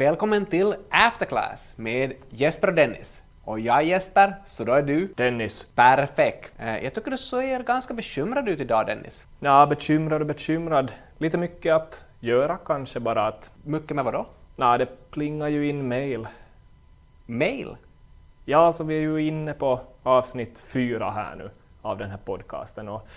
Välkommen till Afterclass med Jesper och Dennis. Och jag är Jesper, så då är du Dennis. perfekt. Eh, Jag tycker du ser ganska bekymrad ut idag Dennis. Ja, bekymrad och bekymrad. Lite mycket att göra kanske bara att... Mycket med vadå? Nej, det plingar ju in mail. Mail? Ja, alltså vi är ju inne på avsnitt fyra här nu av den här podcasten och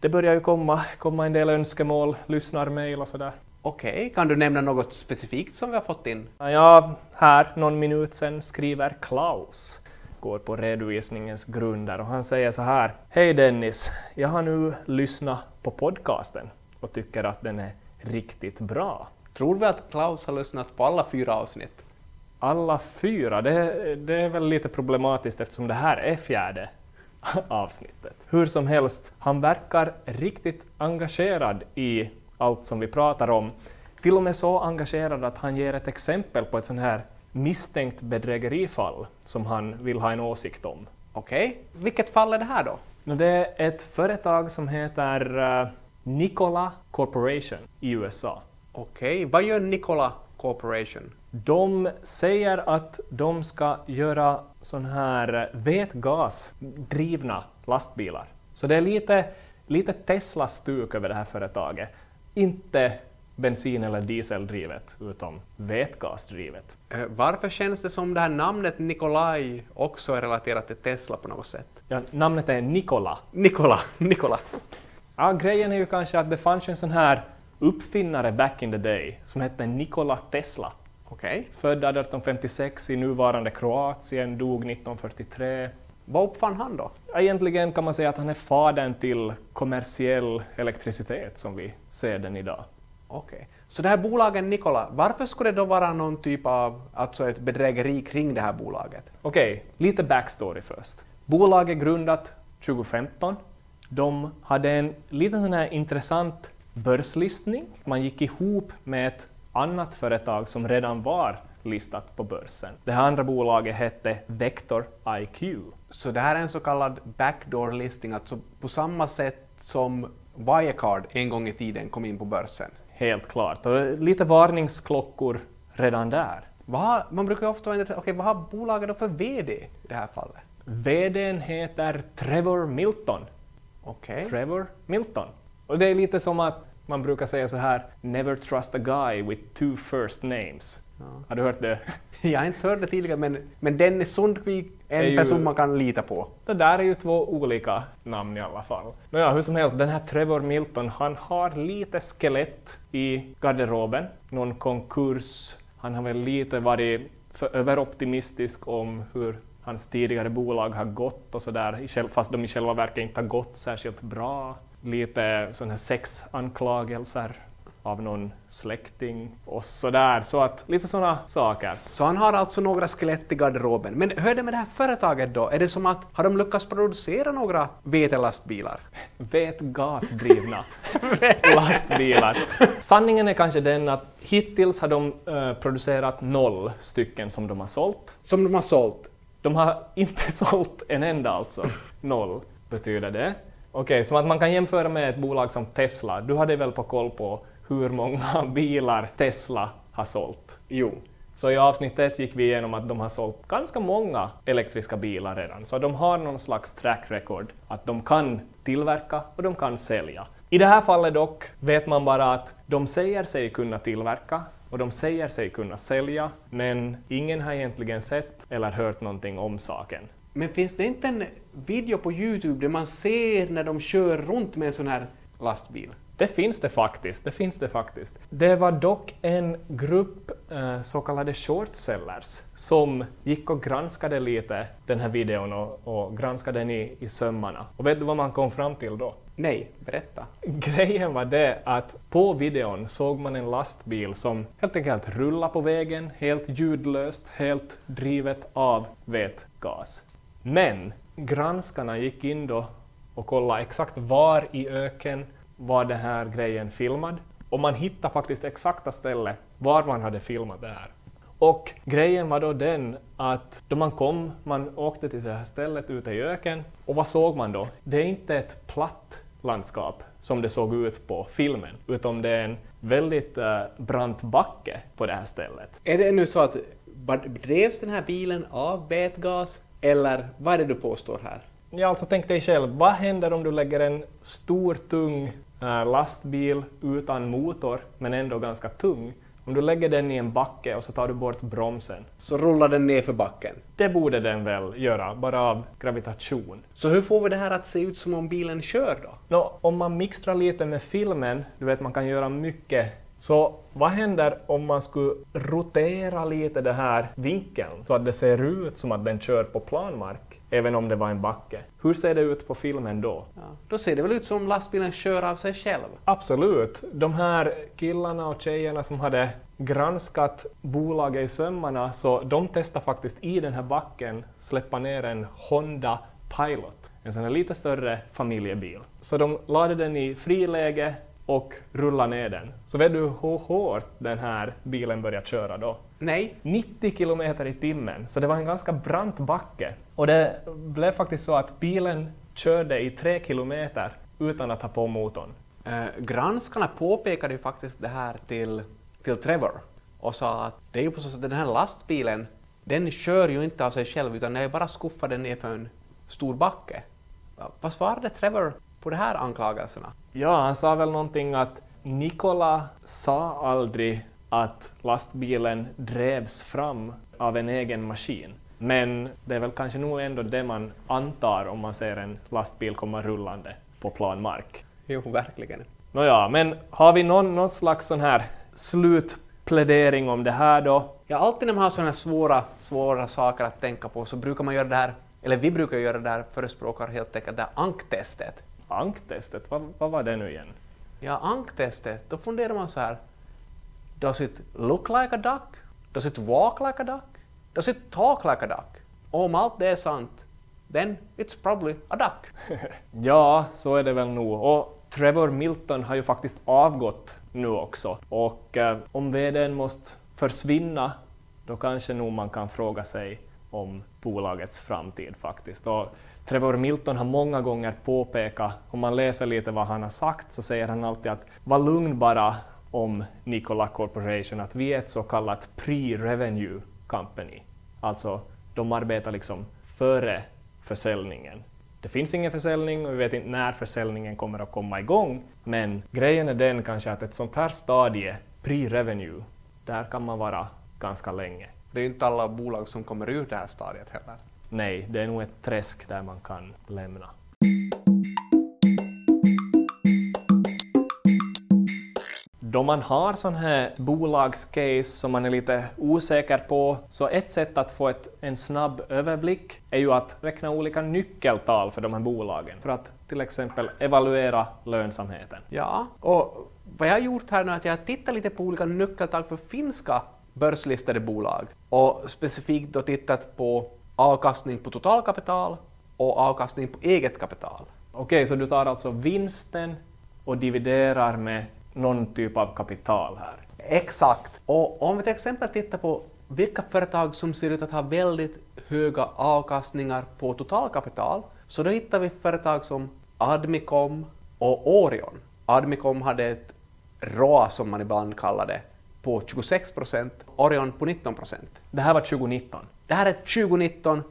det börjar ju komma, komma en del önskemål, lyssnarmail och sådär. Okej, kan du nämna något specifikt som vi har fått in? Ja, här någon minut sen skriver Klaus, går på redovisningens grunder och han säger så här. Hej Dennis, jag har nu lyssnat på podcasten och tycker att den är riktigt bra. Tror vi att Klaus har lyssnat på alla fyra avsnitt? Alla fyra, det, det är väl lite problematiskt eftersom det här är fjärde avsnittet. Hur som helst, han verkar riktigt engagerad i allt som vi pratar om. Till och med så engagerad att han ger ett exempel på ett sånt här misstänkt bedrägerifall som han vill ha en åsikt om. Okej, vilket fall är det här då? Det är ett företag som heter eh, Nikola Corporation i USA. Okej, vad gör Nikola Corporation? De säger att de ska göra sån här vätgasdrivna lastbilar. Så det är lite, lite Tesla-stuk över det här företaget. Inte bensin eller dieseldrivet, utan vätgasdrivet. Eh, Varför känns det som det här namnet Nikolaj också är relaterat till Tesla på något sätt? Ja, namnet är Nikola. Nikola, Nikola. Ja, grejen är ju kanske att det fanns en sån här uppfinnare back in the day som hette Nikola Tesla. Okej. Född 1856 i nuvarande Kroatien, dog 1943. Vad uppfann han då? Egentligen kan man säga att han är fadern till kommersiell elektricitet som vi ser den idag. Okej. Så det här bolaget Nikola, varför skulle det då vara någon typ av, alltså ett bedrägeri kring det här bolaget? Okej, lite backstory först. Bolaget grundat 2015. De hade en liten sån här intressant börslistning. Man gick ihop med ett annat företag som redan var listat på börsen. Det här andra bolaget hette Vector IQ. Så det här är en så kallad backdoor listing, alltså på samma sätt som Wirecard en gång i tiden kom in på börsen. Helt klart. Och lite varningsklockor redan där. Vad man brukar ofta undra, okej vad har bolaget då för VD i det här fallet? VDn heter Trevor Milton. Okej. Trevor Milton. Och det är lite som att man brukar säga så här, never trust a guy with two first names. Har du hört det? Jag har inte hört det tidigare, men, men Dennis Sundqvik är en person man kan lita på. Det där är ju två olika namn i alla fall. Nåja, hur som helst, den här Trevor Milton, han har lite skelett i garderoben. Någon konkurs. Han har väl lite varit för överoptimistisk om hur hans tidigare bolag har gått och sådär, fast de i själva verket inte har gått särskilt bra. Lite sådana här sexanklagelser av någon släkting och sådär. Så att lite sådana saker. Så han har alltså några skelett i garderoben. Men hur är det med det här företaget då? Är det som att, har de lyckats producera några vetelastbilar? vätgasdrivna lastbilar. Sanningen är kanske den att hittills har de eh, producerat noll stycken som de har sålt. Som de har sålt? De har inte sålt en enda alltså. Noll betyder det. Okej, som att man kan jämföra med ett bolag som Tesla. Du hade väl på koll på hur många bilar Tesla har sålt? Jo. Så i avsnitt ett gick vi igenom att de har sålt ganska många elektriska bilar redan. Så de har någon slags track record att de kan tillverka och de kan sälja. I det här fallet dock vet man bara att de säger sig kunna tillverka och de säger sig kunna sälja, men ingen har egentligen sett eller hört någonting om saken. Men finns det inte en video på Youtube där man ser när de kör runt med en sån här lastbil? Det finns det faktiskt. Det finns det faktiskt. Det var dock en grupp eh, så kallade shortsellers som gick och granskade lite den här videon och, och granskade den i, i sömmarna. Och vet du vad man kom fram till då? Nej, berätta. Grejen var det att på videon såg man en lastbil som helt enkelt rullade på vägen, helt ljudlöst, helt drivet av vätgas. Men granskarna gick in då och kollade exakt var i öken var den här grejen filmad. Och man hittade faktiskt exakta stället var man hade filmat det här. Och grejen var då den att då man kom, man åkte till det här stället ute i öken, och vad såg man då? Det är inte ett platt landskap som det såg ut på filmen, utan det är en väldigt uh, brant backe på det här stället. Är det nu så att drevs den här bilen av vätgas eller vad är det du påstår här? Ja, alltså tänk dig själv, vad händer om du lägger en stor tung uh, lastbil utan motor, men ändå ganska tung, om du lägger den i en backe och så tar du bort bromsen. Så rullar den ner för backen? Det borde den väl göra, bara av gravitation. Så hur får vi det här att se ut som om bilen kör då? Nå, om man mixtrar lite med filmen, du vet man kan göra mycket så vad händer om man skulle rotera lite den här vinkeln så att det ser ut som att den kör på planmark, även om det var en backe? Hur ser det ut på filmen då? Ja, då ser det väl ut som om lastbilen kör av sig själv? Absolut. De här killarna och tjejerna som hade granskat bolaget i sömmarna, så de testade faktiskt i den här backen släppa ner en Honda Pilot, en sån här lite större familjebil. Så de lade den i friläge och rulla ner den. Så vet du hur hårt den här bilen började köra då? Nej. 90 kilometer i timmen, så det var en ganska brant backe. Och det blev faktiskt så att bilen körde i tre kilometer utan att ta på motorn. Eh, granskarna påpekade ju faktiskt det här till, till Trevor och sa att det är ju på så sätt att den här lastbilen, den kör ju inte av sig själv utan den är bara skuffad ner för en stor backe. Vad svarade Trevor på de här anklagelserna? Ja, han sa väl någonting att Nikola sa aldrig att lastbilen drevs fram av en egen maskin. Men det är väl kanske nog ändå det man antar om man ser en lastbil komma rullande på plan mark. Jo, verkligen. Nåja, men har vi någon, någon slags sån här slutplädering om det här då? Ja, alltid när man har sådana här svåra, svåra saker att tänka på så brukar man göra det här, eller vi brukar göra det här, förespråkar helt enkelt det här anktestet. Anktestet, vad, vad var det nu igen? Ja, anktestet, då funderar man så här. Does it look like a duck? Does it walk like a duck? Does it talk like a duck? Och om allt det är sant, then it's probably a duck. ja, så är det väl nog. Och Trevor Milton har ju faktiskt avgått nu också. Och eh, om vdn måste försvinna, då kanske nog man kan fråga sig om bolagets framtid faktiskt. Och Trevor Milton har många gånger påpekat, om man läser lite vad han har sagt, så säger han alltid att var lugn bara om Nikola Corporation, att vi är ett så kallat pre-revenue company. Alltså, de arbetar liksom före försäljningen. Det finns ingen försäljning och vi vet inte när försäljningen kommer att komma igång, men grejen är den kanske att ett sånt här stadie, pre-revenue, där kan man vara ganska länge. Det är ju inte alla bolag som kommer ur det här stadiet heller. Nej, det är nog ett träsk där man kan lämna. Då man har sån här bolagscase som man är lite osäker på, så ett sätt att få ett, en snabb överblick är ju att räkna olika nyckeltal för de här bolagen, för att till exempel evaluera lönsamheten. Ja, och vad jag har gjort här nu är att jag har tittat lite på olika nyckeltal för finska börslistade bolag och specifikt då tittat på avkastning på totalkapital och avkastning på eget kapital. Okej, så du tar alltså vinsten och dividerar med någon typ av kapital här? Exakt. Och om vi till exempel tittar på vilka företag som ser ut att ha väldigt höga avkastningar på totalkapital, så då hittar vi företag som Admicom och Orion. Admicom hade ett ROA, som man ibland kallar det, på 26 procent, Orion på 19 procent. Det här var 2019? Det här är 2019.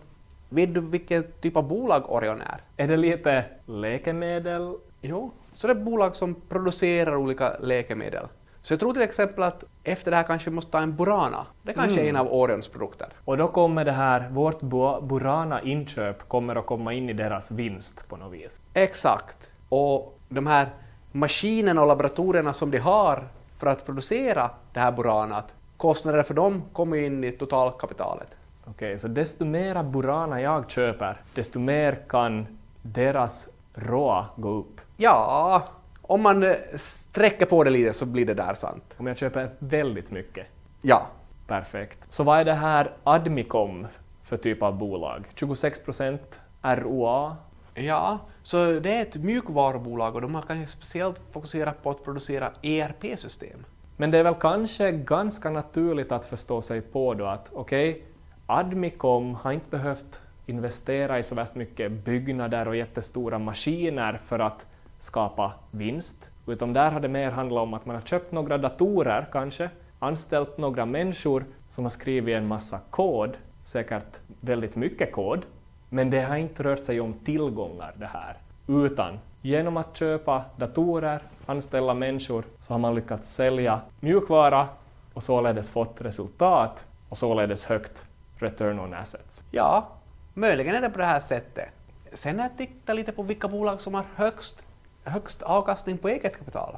Vet du vilken typ av bolag Orion är? Är det lite läkemedel? Jo, så det är bolag som producerar olika läkemedel. Så jag tror till exempel att efter det här kanske vi måste ta en Burana. Det kanske mm. är en av Orions produkter. Och då kommer det här, vårt Burana-inköp kommer att komma in i deras vinst på något vis? Exakt. Och de här maskinerna och laboratorierna som de har för att producera det här Buranat, kostnader för dem kommer in i totalkapitalet. Okej, okay, så desto mera Burana jag köper, desto mer kan deras ROA gå upp? Ja, om man eh, sträcker på det lite så blir det där sant. Om jag köper väldigt mycket? Ja. Perfekt. Så vad är det här Admicom för typ av bolag? 26 procent ROA? Ja, så det är ett mjukvarubolag och de har kanske speciellt fokuserat på att producera ERP-system. Men det är väl kanske ganska naturligt att förstå sig på då att okej, okay, Admicom har inte behövt investera i så värst mycket byggnader och jättestora maskiner för att skapa vinst, utan där har det mer handlat om att man har köpt några datorer kanske, anställt några människor som har skrivit en massa kod, säkert väldigt mycket kod, men det har inte rört sig om tillgångar det här, utan genom att köpa datorer, anställa människor, så har man lyckats sälja mjukvara och således fått resultat och således högt return on assets. Ja, möjligen är det på det här sättet. Sen har jag tittat lite på vilka bolag som har högst, högst avkastning på eget kapital.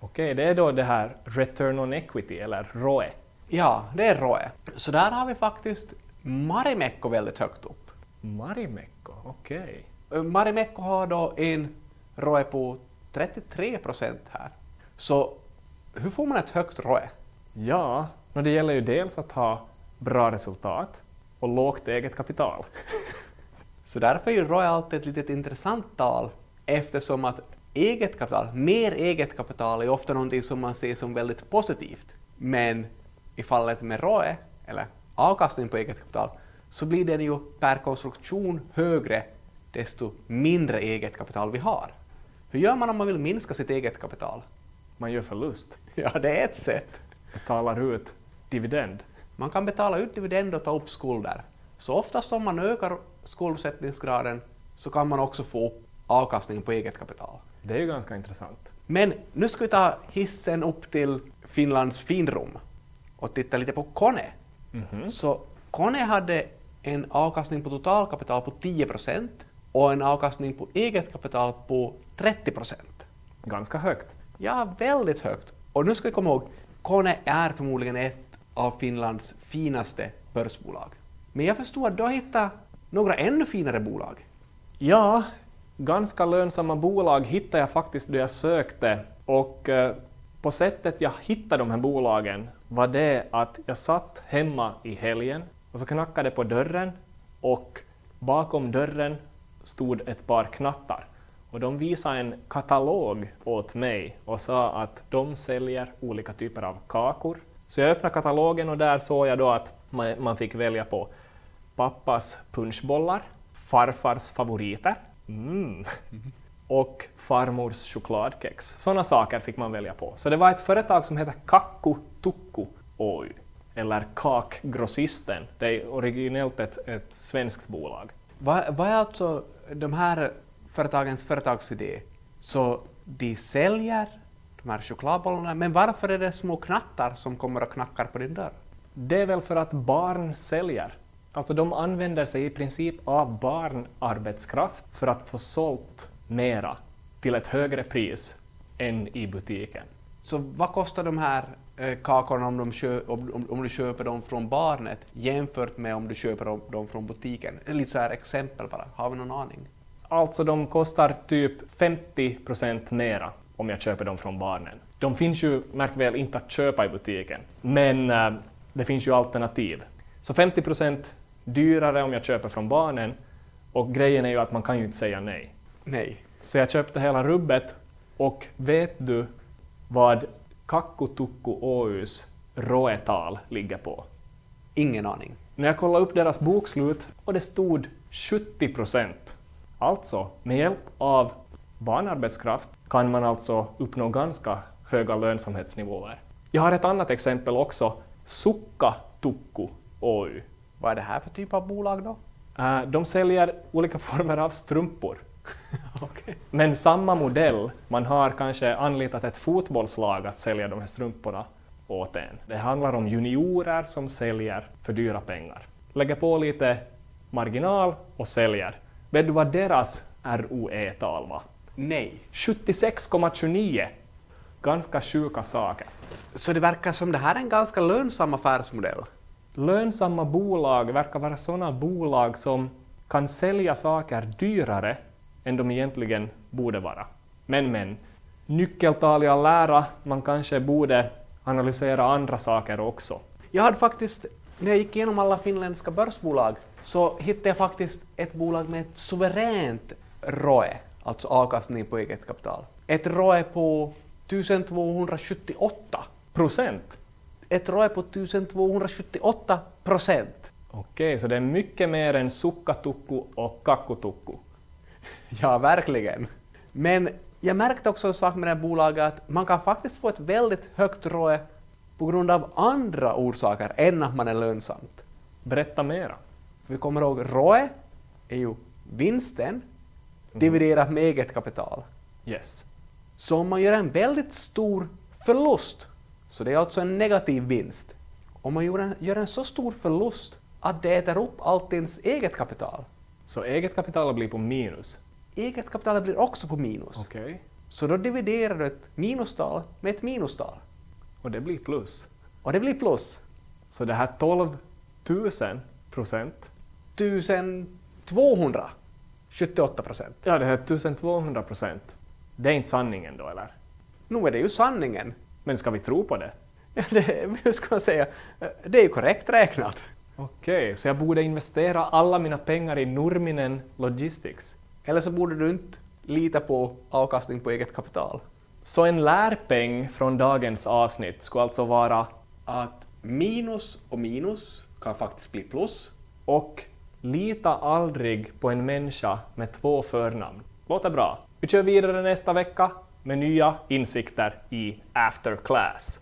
Okej, det är då det här return on equity, eller ROE. Ja, det är ROE. Så där har vi faktiskt Marimekko väldigt högt upp. Marimekko, okej. Marimekko har då en ROE på 33 procent här. Så hur får man ett högt ROE? Ja, men det gäller ju dels att ha bra resultat och lågt eget kapital. Så därför är ju ROE alltid ett litet intressant tal eftersom att eget kapital, mer eget kapital är ofta någonting som man ser som väldigt positivt. Men i fallet med ROE, eller avkastning på eget kapital, så blir den ju per konstruktion högre desto mindre eget kapital vi har. Hur gör man om man vill minska sitt eget kapital? Man gör förlust, Ja, det är ett sätt. betalar ut dividend. Man kan betala ut dividend och ta upp skulder. Så oftast om man ökar skuldsättningsgraden så kan man också få upp avkastningen på eget kapital. Det är ju ganska intressant. Men nu ska vi ta hissen upp till Finlands finrum och titta lite på Kone. Så Kone hade en avkastning på totalkapital på 10 procent och en avkastning på eget kapital på 30 procent. Ganska högt. Ja, väldigt högt. Och nu ska vi komma ihåg, Kone är förmodligen ett av Finlands finaste börsbolag. Men jag förstår att du har hittat några ännu finare bolag. Ja, ganska lönsamma bolag hittade jag faktiskt då jag sökte och eh, på sättet jag hittade de här bolagen var det att jag satt hemma i helgen och så knackade på dörren och bakom dörren stod ett par knattar och de visade en katalog åt mig och sa att de säljer olika typer av kakor. Så jag öppnade katalogen och där såg jag då att man man fick välja på pappas punschbollar, farfars favoriter mm. och farmors chokladkex. Sådana saker fick man välja på. Så det var ett företag som heter Kakku Tukku Oy, eller Kakgrossisten. Det är originellt ett, ett svenskt bolag. Vad, vad är alltså de här företagens företagsidé? Så de säljer de här chokladbollarna, men varför är det små knattar som kommer och knackar på din dörr? Det är väl för att barn säljer. Alltså de använder sig i princip av barnarbetskraft för att få sålt mera till ett högre pris än i butiken. Så vad kostar de här kakorna om, de kö, om, om, om du köper dem från barnet jämfört med om du köper dem, dem från butiken? Lite så här exempel bara, har vi någon aning? Alltså de kostar typ 50 procent mera om jag köper dem från barnen. De finns ju, märk väl, inte att köpa i butiken, men eh, det finns ju alternativ. Så 50 procent dyrare om jag köper från barnen och grejen är ju att man kan ju inte säga nej. Nej. Så jag köpte hela rubbet och vet du vad Kakkutukku Oys ROE-tal ligger på? Ingen aning. När jag kollade upp deras bokslut och det stod 70 procent. Alltså, med hjälp av barnarbetskraft kan man alltså uppnå ganska höga lönsamhetsnivåer. Jag har ett annat exempel också, Sukka Tukku Oy. Vad är det här för typ av bolag då? Eh, De säljer olika former av strumpor. Okej. Men samma modell, man har kanske anlitat ett fotbollslag att sälja de här strumporna åt en. Det handlar om juniorer som säljer för dyra pengar. Lägger på lite marginal och säljer. Vet du vad deras ROE-tal var? Nej. 76,29. Ganska sjuka saker. Så det verkar som det här är en ganska lönsam affärsmodell. Lönsamma bolag verkar vara sådana bolag som kan sälja saker dyrare än de egentligen borde vara. Men men, nyckeltal i all ära, man kanske borde analysera andra saker också. Jag hade faktiskt, när jag gick igenom alla finländska börsbolag, så hittade jag faktiskt ett bolag med ett suveränt ROE, alltså avkastning på eget kapital. Ett ROE på 1278. Procent? Ett ROE på 1278 procent. Okej, så det är mycket mer än sukkatukku och kakkutukku. Ja, verkligen. Men Jag märkte också en sak med det här bolaget att man kan faktiskt få ett väldigt högt ROE på grund av andra orsaker än att man är lönsamt. Berätta mera. För vi kommer ihåg, ROE är ju vinsten dividerat med eget kapital. Yes. Så om man gör en väldigt stor förlust, så det är alltså en negativ vinst, om man gör en, gör en så stor förlust att det äter upp allt ens eget kapital, Så eget kapital blir på minus. eget kapital blir också på minus. Okej. Så då dividerar du ett minustal med ett minustal. Och det blir plus. Och det blir plus. Så det här 12 000 procent, 1278 procent. ja det här 1200 procent, det är inte sanningen då eller? Nu är det ju sanningen. Men ska vi tro på det? Ja, det, hur ska man säga? Det är ju korrekt räknat. Okej, så jag borde investera alla mina pengar i Nurminen Logistics. Eller så borde du inte lita på avkastning på eget kapital. Så en lärpeng från dagens avsnitt skulle alltså vara Att minus och minus kan faktiskt bli plus. och lita aldrig på en människa med två förnamn. Låter bra. Vi kör vidare nästa vecka med nya insikter i After Class.